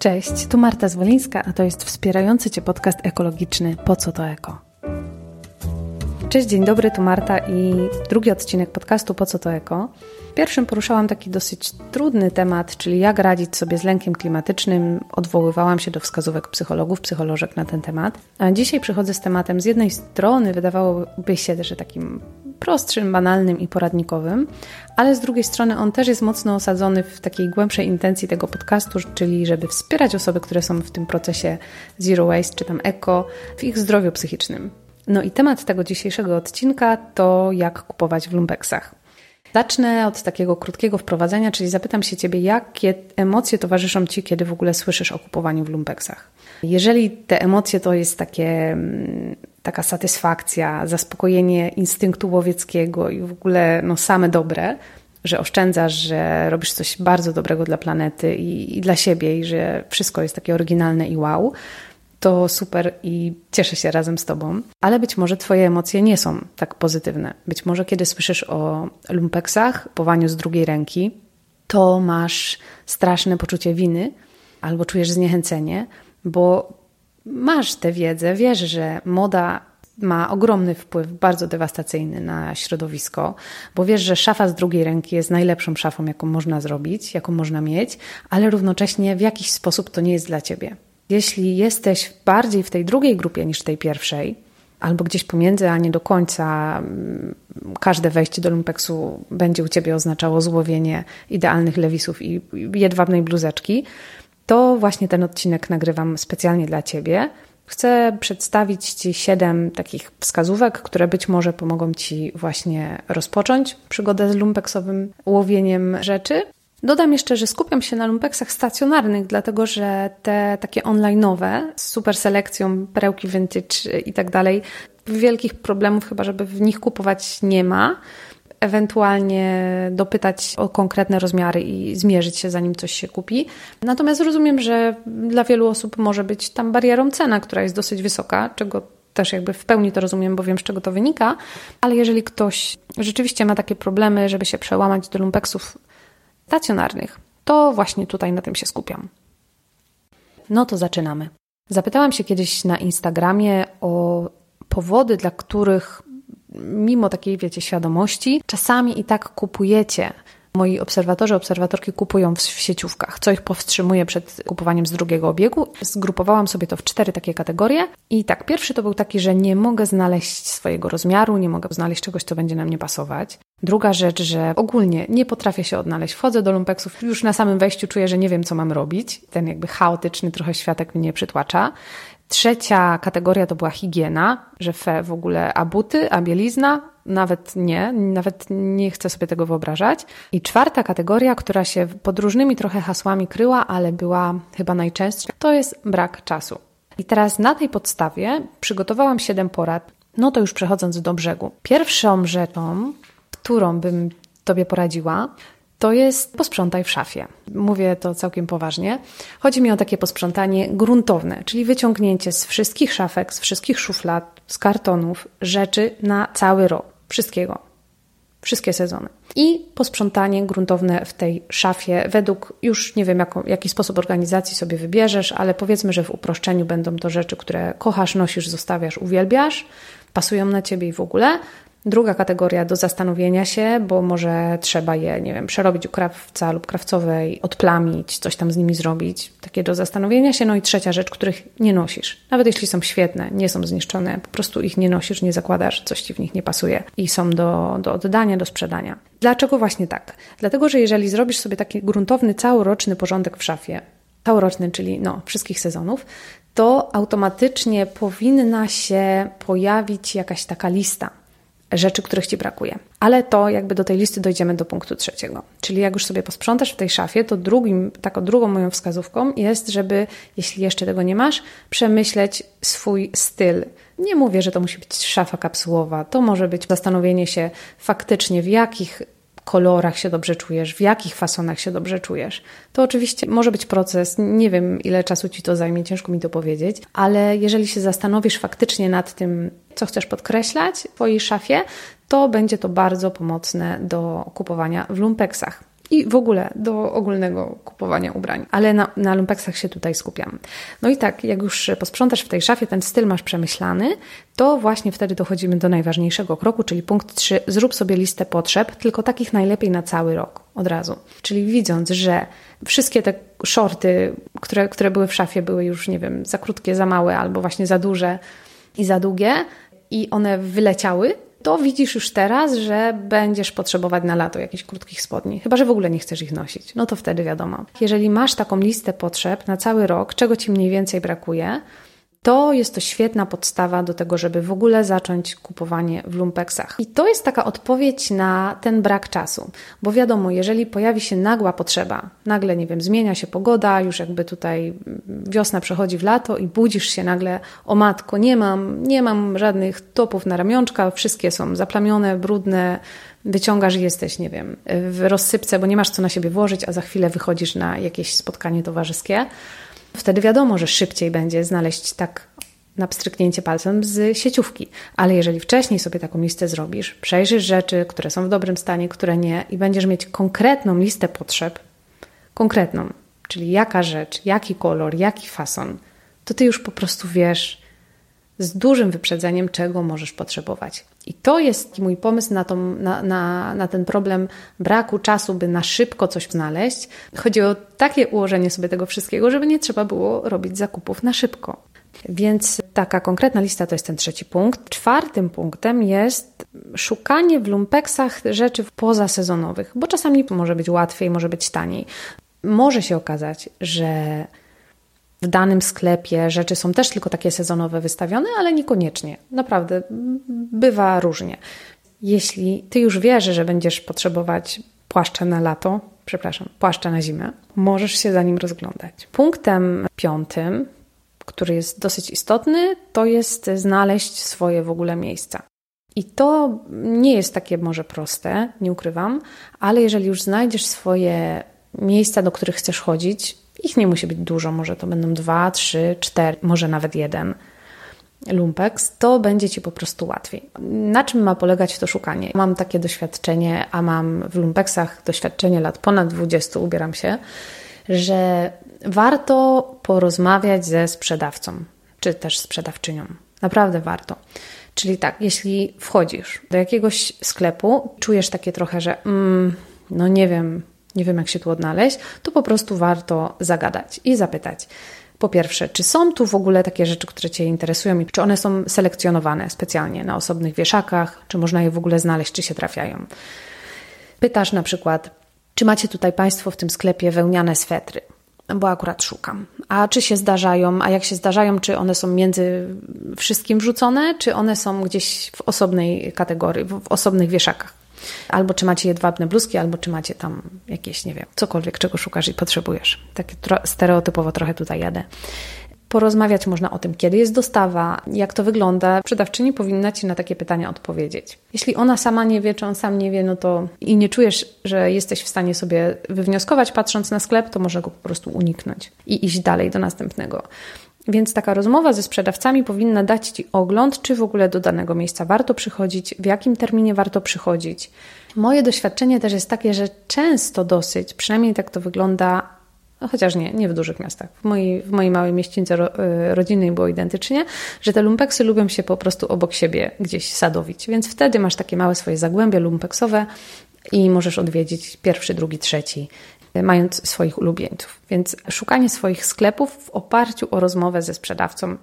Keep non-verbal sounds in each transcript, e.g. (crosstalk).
Cześć, tu Marta Zwolińska, a to jest wspierający Cię podcast ekologiczny Po co to eko? Cześć, dzień dobry, tu Marta i drugi odcinek podcastu Po co to eko? W pierwszym poruszałam taki dosyć trudny temat, czyli jak radzić sobie z lękiem klimatycznym. Odwoływałam się do wskazówek psychologów, psycholożek na ten temat. A dzisiaj przychodzę z tematem z jednej strony wydawałoby się, że takim prostszym, banalnym i poradnikowym, ale z drugiej strony on też jest mocno osadzony w takiej głębszej intencji tego podcastu, czyli żeby wspierać osoby, które są w tym procesie zero waste czy tam eco w ich zdrowiu psychicznym. No i temat tego dzisiejszego odcinka to jak kupować w lumpeksach. Zacznę od takiego krótkiego wprowadzenia, czyli zapytam się Ciebie, jakie emocje towarzyszą Ci, kiedy w ogóle słyszysz o kupowaniu w lumpeksach. Jeżeli te emocje to jest takie, mm, taka satysfakcja, zaspokojenie instynktu łowieckiego i w ogóle no, same dobre, że oszczędzasz, że robisz coś bardzo dobrego dla planety i, i dla siebie, i że wszystko jest takie oryginalne i wow, to super i cieszę się razem z Tobą. Ale być może Twoje emocje nie są tak pozytywne. Być może kiedy słyszysz o lumpeksach, powaniu z drugiej ręki, to masz straszne poczucie winy albo czujesz zniechęcenie, bo masz tę wiedzę, wiesz, że moda ma ogromny wpływ, bardzo dewastacyjny na środowisko, bo wiesz, że szafa z drugiej ręki jest najlepszą szafą, jaką można zrobić, jaką można mieć, ale równocześnie w jakiś sposób to nie jest dla ciebie. Jeśli jesteś bardziej w tej drugiej grupie niż w tej pierwszej, albo gdzieś pomiędzy, a nie do końca, mm, każde wejście do lumpeksu będzie u ciebie oznaczało złowienie idealnych lewisów i jedwabnej bluzeczki, to właśnie ten odcinek nagrywam specjalnie dla ciebie. Chcę przedstawić Ci siedem takich wskazówek, które być może pomogą Ci właśnie rozpocząć przygodę z lumpeksowym łowieniem rzeczy. Dodam jeszcze, że skupiam się na lumpeksach stacjonarnych, dlatego że te takie online'owe z super selekcją, perełki vintage i tak dalej, wielkich problemów chyba, żeby w nich kupować nie ma. Ewentualnie dopytać o konkretne rozmiary i zmierzyć się, zanim coś się kupi. Natomiast rozumiem, że dla wielu osób może być tam barierą cena, która jest dosyć wysoka, czego też jakby w pełni to rozumiem, bo wiem, z czego to wynika, ale jeżeli ktoś rzeczywiście ma takie problemy, żeby się przełamać do lumpeksów stacjonarnych, to właśnie tutaj na tym się skupiam. No to zaczynamy. Zapytałam się kiedyś na Instagramie o powody, dla których mimo takiej, wiecie, świadomości, czasami i tak kupujecie Moi obserwatorzy, obserwatorki kupują w sieciówkach, co ich powstrzymuje przed kupowaniem z drugiego obiegu. Zgrupowałam sobie to w cztery takie kategorie. I tak, pierwszy to był taki, że nie mogę znaleźć swojego rozmiaru, nie mogę znaleźć czegoś, co będzie na mnie pasować. Druga rzecz, że ogólnie nie potrafię się odnaleźć. Wchodzę do lumpeksów, już na samym wejściu czuję, że nie wiem, co mam robić. Ten jakby chaotyczny trochę światek mnie przytłacza. Trzecia kategoria to była higiena, że fe w ogóle, a buty, a bielizna, nawet nie, nawet nie chcę sobie tego wyobrażać. I czwarta kategoria, która się pod różnymi trochę hasłami kryła, ale była chyba najczęstsza, to jest brak czasu. I teraz na tej podstawie przygotowałam siedem porad, no to już przechodząc do brzegu. Pierwszą rzeczą, którą bym Tobie poradziła, to jest posprzątaj w szafie. Mówię to całkiem poważnie. Chodzi mi o takie posprzątanie gruntowne, czyli wyciągnięcie z wszystkich szafek, z wszystkich szuflad, z kartonów rzeczy na cały rok. Wszystkiego. Wszystkie sezony. I posprzątanie gruntowne w tej szafie według, już nie wiem, jako, jaki sposób organizacji sobie wybierzesz, ale powiedzmy, że w uproszczeniu będą to rzeczy, które kochasz, nosisz, zostawiasz, uwielbiasz, pasują na ciebie i w ogóle. Druga kategoria do zastanowienia się, bo może trzeba je, nie wiem, przerobić u krawca lub krawcowej, odplamić, coś tam z nimi zrobić. Takie do zastanowienia się. No i trzecia rzecz, których nie nosisz. Nawet jeśli są świetne, nie są zniszczone, po prostu ich nie nosisz, nie zakładasz, coś ci w nich nie pasuje i są do, do oddania, do sprzedania. Dlaczego właśnie tak? Dlatego, że jeżeli zrobisz sobie taki gruntowny, całoroczny porządek w szafie, całoroczny, czyli no, wszystkich sezonów, to automatycznie powinna się pojawić jakaś taka lista rzeczy, których Ci brakuje. Ale to jakby do tej listy dojdziemy do punktu trzeciego. Czyli jak już sobie posprzątasz w tej szafie, to drugim, taką drugą moją wskazówką jest, żeby, jeśli jeszcze tego nie masz, przemyśleć swój styl. Nie mówię, że to musi być szafa kapsułowa. To może być zastanowienie się faktycznie, w jakich kolorach się dobrze czujesz, w jakich fasonach się dobrze czujesz. To oczywiście może być proces, nie wiem ile czasu ci to zajmie, ciężko mi to powiedzieć, ale jeżeli się zastanowisz faktycznie nad tym, co chcesz podkreślać w Twojej szafie, to będzie to bardzo pomocne do kupowania w lumpeksach. I w ogóle do ogólnego kupowania ubrań. Ale na, na lumpeksach się tutaj skupiam. No i tak, jak już posprzątasz w tej szafie, ten styl masz przemyślany, to właśnie wtedy dochodzimy do najważniejszego kroku, czyli punkt 3. Zrób sobie listę potrzeb, tylko takich najlepiej na cały rok od razu. Czyli widząc, że wszystkie te shorty, które, które były w szafie, były już, nie wiem, za krótkie, za małe albo właśnie za duże i za długie i one wyleciały, to widzisz już teraz, że będziesz potrzebować na lato jakichś krótkich spodni. Chyba, że w ogóle nie chcesz ich nosić. No to wtedy wiadomo. Jeżeli masz taką listę potrzeb na cały rok, czego ci mniej więcej brakuje, to jest to świetna podstawa do tego, żeby w ogóle zacząć kupowanie w lumpeksach. I to jest taka odpowiedź na ten brak czasu, bo wiadomo, jeżeli pojawi się nagła potrzeba, nagle, nie wiem, zmienia się pogoda, już jakby tutaj wiosna przechodzi w lato i budzisz się nagle, o matko, nie mam, nie mam żadnych topów na ramionczka, wszystkie są zaplamione, brudne, wyciągasz i jesteś, nie wiem, w rozsypce, bo nie masz co na siebie włożyć, a za chwilę wychodzisz na jakieś spotkanie towarzyskie Wtedy wiadomo, że szybciej będzie znaleźć tak na pstryknięcie palcem z sieciówki. Ale jeżeli wcześniej sobie taką listę zrobisz, przejrzysz rzeczy, które są w dobrym stanie, które nie, i będziesz mieć konkretną listę potrzeb, konkretną, czyli jaka rzecz, jaki kolor, jaki fason, to ty już po prostu wiesz z dużym wyprzedzeniem, czego możesz potrzebować. I to jest mój pomysł na, tą, na, na, na, ten problem braku czasu, by na szybko coś znaleźć. Chodzi o takie ułożenie sobie tego wszystkiego, żeby nie trzeba było robić zakupów na szybko. Więc taka konkretna lista to jest ten trzeci punkt. Czwartym punktem jest szukanie w lumpeksach rzeczy pozasezonowych, bo czasami może być łatwiej, może być taniej. Może się okazać, że w danym sklepie rzeczy są też tylko takie sezonowe wystawione, ale niekoniecznie. Naprawdę bywa różnie. Jeśli ty już wiesz, że będziesz potrzebować płaszcza na lato, przepraszam, płaszcza na zimę, możesz się za nim rozglądać. Punktem piątym, który jest dosyć istotny, to jest znaleźć swoje w ogóle miejsca. I to nie jest takie może proste, nie ukrywam, ale jeżeli już znajdziesz swoje miejsca, do których chcesz chodzić, ich nie musi być dużo, może to będą dwa, trzy, cztery, może nawet jeden lumpex, to będzie Ci po prostu łatwiej. Na czym ma polegać to szukanie? Mam takie doświadczenie, a mam w lumpeksach doświadczenie lat ponad 20, ubieram się, że warto porozmawiać ze sprzedawcą, czy też sprzedawczynią. Naprawdę warto. Czyli tak, jeśli wchodzisz do jakiegoś sklepu, czujesz takie trochę, że mm, no nie wiem, nie wiem jak się tu odnaleźć, to po prostu warto zagadać i zapytać. Po pierwsze, czy są tu w ogóle takie rzeczy, które Cię interesują i czy one są selekcjonowane specjalnie na osobnych wieszakach, czy można je w ogóle znaleźć, czy się trafiają. Pytasz na przykład, czy macie tutaj Państwo w tym sklepie wełniane swetry? Bo akurat szukam. A czy się zdarzają, a jak się zdarzają, czy one są między wszystkim wrzucone, czy one są gdzieś w osobnej kategorii, w osobnych wieszakach? Albo czy macie jedwabne bluzki, albo czy macie tam jakieś, nie wiem, cokolwiek, czego szukasz i potrzebujesz. Takie stereotypowo trochę tutaj jadę. Porozmawiać można o tym, kiedy jest dostawa, jak to wygląda. Sprzedawczyni powinna Ci na takie pytania odpowiedzieć. Jeśli ona sama nie wie, czy on sam nie wie, no to i nie czujesz, że jesteś w stanie sobie wywnioskować patrząc na sklep, to może go po prostu uniknąć i iść dalej do następnego. Więc taka rozmowa ze sprzedawcami powinna dać Ci ogląd, czy w ogóle do danego miejsca warto przychodzić, w jakim terminie warto przychodzić. Moje doświadczenie też jest takie, że często dosyć, przynajmniej tak to wygląda, no chociaż nie, nie w dużych miastach. W mojej, w mojej małej mieścińce ro, y, rodzinnej było identycznie, że te lumpeksy lubią się po prostu obok siebie gdzieś sadowić. Więc wtedy masz takie małe swoje zagłębie lumpeksowe i możesz odwiedzić pierwszy, drugi, trzeci mając swoich ulubieńców. Więc szukanie swoich sklepów w oparciu o rozmowę ze sprzedawcą.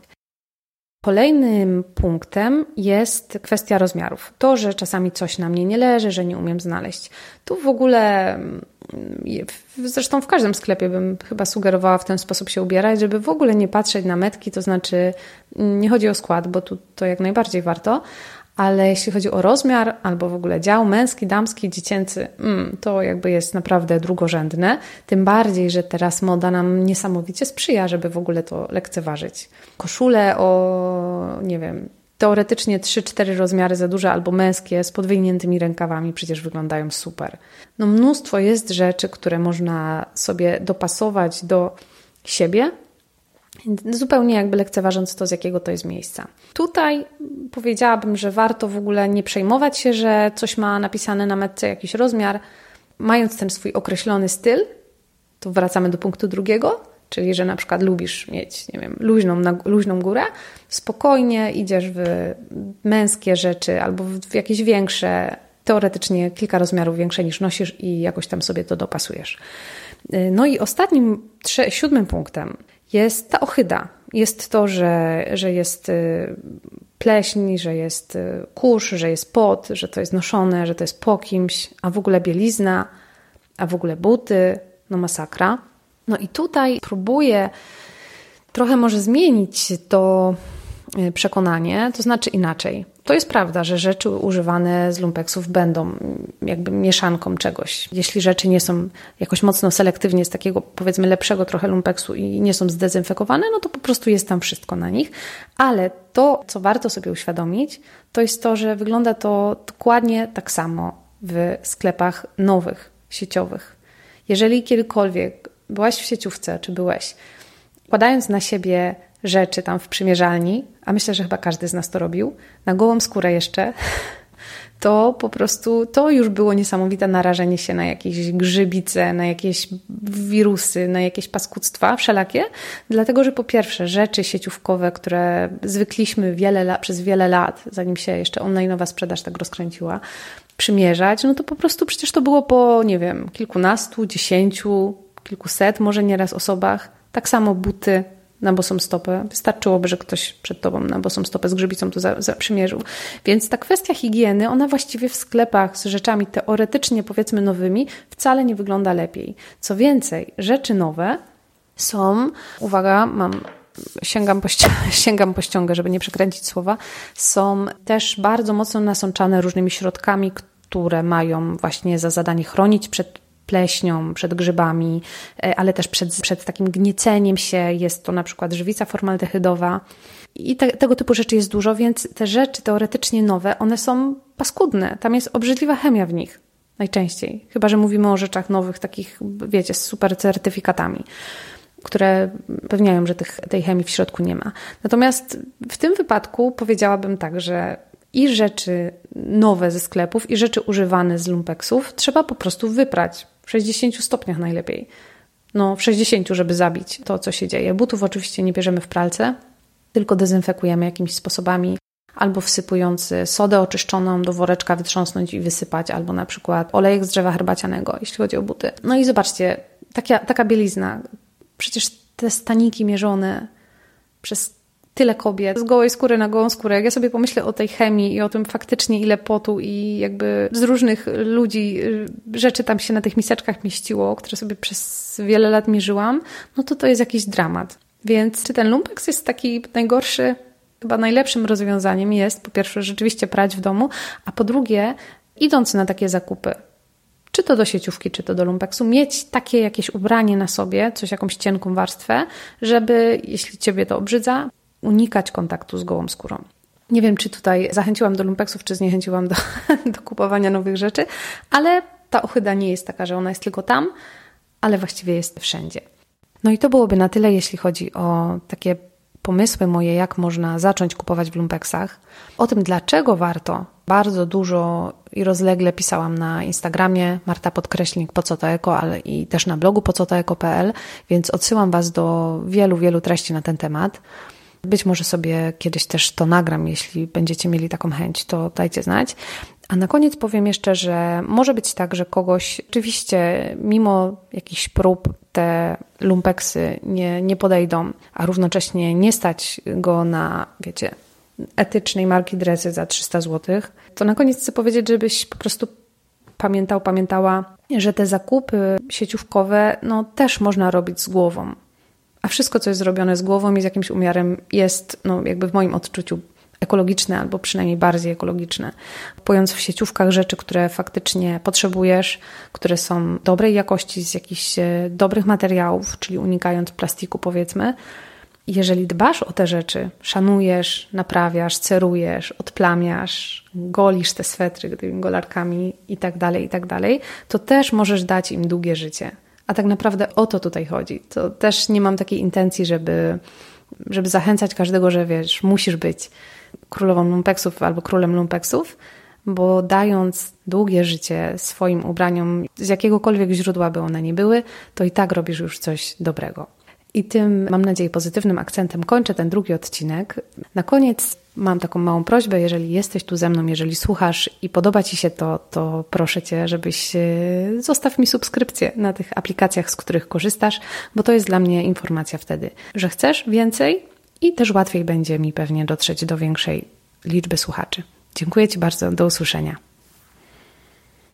Kolejnym punktem jest kwestia rozmiarów. To, że czasami coś na mnie nie leży, że nie umiem znaleźć. Tu w ogóle, mm, zresztą w każdym sklepie bym chyba sugerowała w ten sposób się ubierać, żeby w ogóle nie patrzeć na metki, to znaczy mm, nie chodzi o skład, bo tu to jak najbardziej warto, ale jeśli chodzi o rozmiar albo w ogóle dział męski, damski, dziecięcy, mm, to jakby jest naprawdę drugorzędne. Tym bardziej, że teraz moda nam niesamowicie sprzyja, żeby w ogóle to lekceważyć. Koszule o, nie wiem, teoretycznie 3-4 rozmiary za duże albo męskie z podwyjniętymi rękawami przecież wyglądają super. No mnóstwo jest rzeczy, które można sobie dopasować do siebie, Zupełnie jakby lekceważąc to, z jakiego to jest miejsca. Tutaj powiedziałabym, że warto w ogóle nie przejmować się, że coś ma napisane na metce jakiś rozmiar. mając ten swój określony styl, to wracamy do punktu drugiego, czyli że na przykład lubisz mieć, nie wiem, luźną, luźną górę, spokojnie idziesz w męskie rzeczy albo w jakieś większe, teoretycznie kilka rozmiarów większe niż nosisz i jakoś tam sobie to dopasujesz. No i ostatnim, siódmym punktem jest ta ochyda. Jest to, że, że jest y, pleśń, że jest y, kurz, że jest pot, że to jest noszone, że to jest po kimś, a w ogóle bielizna, a w ogóle buty, no masakra. No i tutaj próbuję trochę może zmienić to Y, przekonanie, to znaczy inaczej. To jest prawda, że rzeczy używane z lumpeksów będą jakby mieszanką czegoś. Jeśli rzeczy nie są jakoś mocno selektywnie z takiego powiedzmy lepszego trochę lumpeksu i nie są zdezynfekowane, no to po prostu jest tam wszystko na nich. Ale to, co warto sobie uświadomić, to jest to, że wygląda to dokładnie tak samo w sklepach nowych, sieciowych. Jeżeli kiedykolwiek byłaś w sieciówce, czy byłeś, kładając na siebie rzeczy tam w przymierzalni, a myślę, że chyba każdy z nas to robił, na gołą skórę jeszcze, (laughs) to po prostu to już było niesamowite narażenie się na jakieś grzybice, na jakieś wirusy, na jakieś paskudztwa wszelakie, dlatego że po pierwsze rzeczy sieciówkowe, które zwykliśmy wiele lat, przez wiele lat, zanim się jeszcze online'owa sprzedaż tak rozkręciła, przymierzać, no to po prostu przecież to było po, nie wiem, kilkunastu, dziesięciu, kilkuset może nieraz osobach. Tak samo buty, na bosą stopę. Wystarczyłoby, że ktoś przed tobą na bosą stopę z grzybicą to za, za przymierzył. Więc ta kwestia higieny, ona właściwie w sklepach z rzeczami teoretycznie powiedzmy nowymi wcale nie wygląda lepiej. Co więcej, rzeczy nowe są, uwaga, mam sięgam po, (laughs) sięgam po ściągę, żeby nie przekręcić słowa, są też bardzo mocno nasączane różnymi środkami, które mają właśnie za zadanie chronić przed pleśnią, przed grzybami, e, ale też przed, przed takim gnieceniem się. Jest to na przykład żywica formaldehydowa. I te, tego typu rzeczy jest dużo, więc te rzeczy teoretycznie nowe, one są paskudne. Tam jest obrzydliwa chemia w nich. Najczęściej. Chyba, że mówimy o rzeczach nowych, takich, wiecie, z super certyfikatami, które pewniają, że tych, tej chemii w środku nie ma. Natomiast w tym wypadku powiedziałabym tak, że i rzeczy nowe ze sklepów, i rzeczy używane z lumpeksów trzeba po prostu wyprać w 60 stopniach najlepiej. No, w 60, żeby zabić to, co się dzieje. Butów oczywiście nie bierzemy w pralce, tylko dezynfekujemy jakimiś sposobami, albo wsypując sodę oczyszczoną do woreczka wytrząsnąć i wysypać, albo na przykład olejek z drzewa herbacianego, jeśli chodzi o buty. No i zobaczcie, taka, taka bielizna. Przecież te staniki mierzone przez tyle kobiet z gołej skóry na gołą skórę. Jak ja sobie pomyślę o tej chemii i o tym faktycznie ile potu i jakby z różnych ludzi y, rzeczy tam się na tych miseczkach mieściło, które sobie przez wiele lat mierzyłam, no to to jest jakiś dramat. Więc czy ten lumpeks jest taki najgorszy? Chyba najlepszym rozwiązaniem jest po pierwsze rzeczywiście prać w domu, a po drugie idąc na takie zakupy, czy to do sieciówki, czy to do lumpeksu, mieć takie jakieś ubranie na sobie, coś jakąś cienką warstwę, żeby, jeśli ciebie to obrzydza, unikać kontaktu z gołą skórą. Nie wiem, czy tutaj zachęciłam do lumpeksów, czy zniechęciłam do, (laughs) do kupowania nowych rzeczy, ale ta ochyda nie jest taka, że ona jest tylko tam, ale właściwie jest wszędzie. No i to byłoby na tyle, jeśli chodzi o takie pomysły moje, jak można zacząć kupować w lumpeksach. O tym, dlaczego warto, bardzo dużo i rozlegle pisałam na Instagramie Marta Podkreślnik po co to eko, ale i też na blogu po co to eko.pl, więc odsyłam Was do wielu, wielu treści na ten temat. Być może sobie kiedyś też to nagram, jeśli będziecie mieli taką chęć, to dajcie znać. A na koniec powiem jeszcze, że może być tak, że kogoś oczywiście mimo jakichś prób te lumpeksy nie, nie podejdą, a równocześnie nie stać go na, wiecie, etycznej marki dresy za 300 zł, to na koniec chcę powiedzieć, żebyś po prostu pamiętał, pamiętała, że te zakupy sieciówkowe no, też można robić z głową a wszystko, co jest zrobione z głową i z jakimś umiarem, jest, no, jakby w moim odczuciu, ekologiczne albo przynajmniej bardziej ekologiczne. Kupując w sieciówkach rzeczy, które faktycznie potrzebujesz, które są dobrej jakości, z jakichś e, dobrych materiałów, czyli unikając plastiku, powiedzmy. Jeżeli dbasz o te rzeczy, szanujesz, naprawiasz, cerujesz, odplamiasz, golisz te swetry tymi golarkami i tak dalej, i tak dalej, to też możesz dać im długie życie. A tak naprawdę o to tutaj chodzi. To też nie mam takiej intencji, żeby, żeby zachęcać każdego, że wiesz, musisz być królową lumpeksów albo królem lumpeksów. bo dając długie życie swoim ubraniom, z jakiegokolwiek źródła by one nie były, to i tak robisz już coś dobrego. I tym, mam nadzieję, pozytywnym akcentem kończę ten drugi odcinek. Na koniec mam taką małą prośbę, jeżeli jesteś tu ze mną, jeżeli słuchasz i podoba Ci się to, to proszę Cię, żebyś e, zostaw mi subskrypcję na tych aplikacjach, z których korzystasz, bo to jest dla mnie informacja wtedy, że chcesz więcej i też łatwiej będzie mi pewnie dotrzeć do większej liczby słuchaczy. Dziękuję Ci bardzo, do usłyszenia.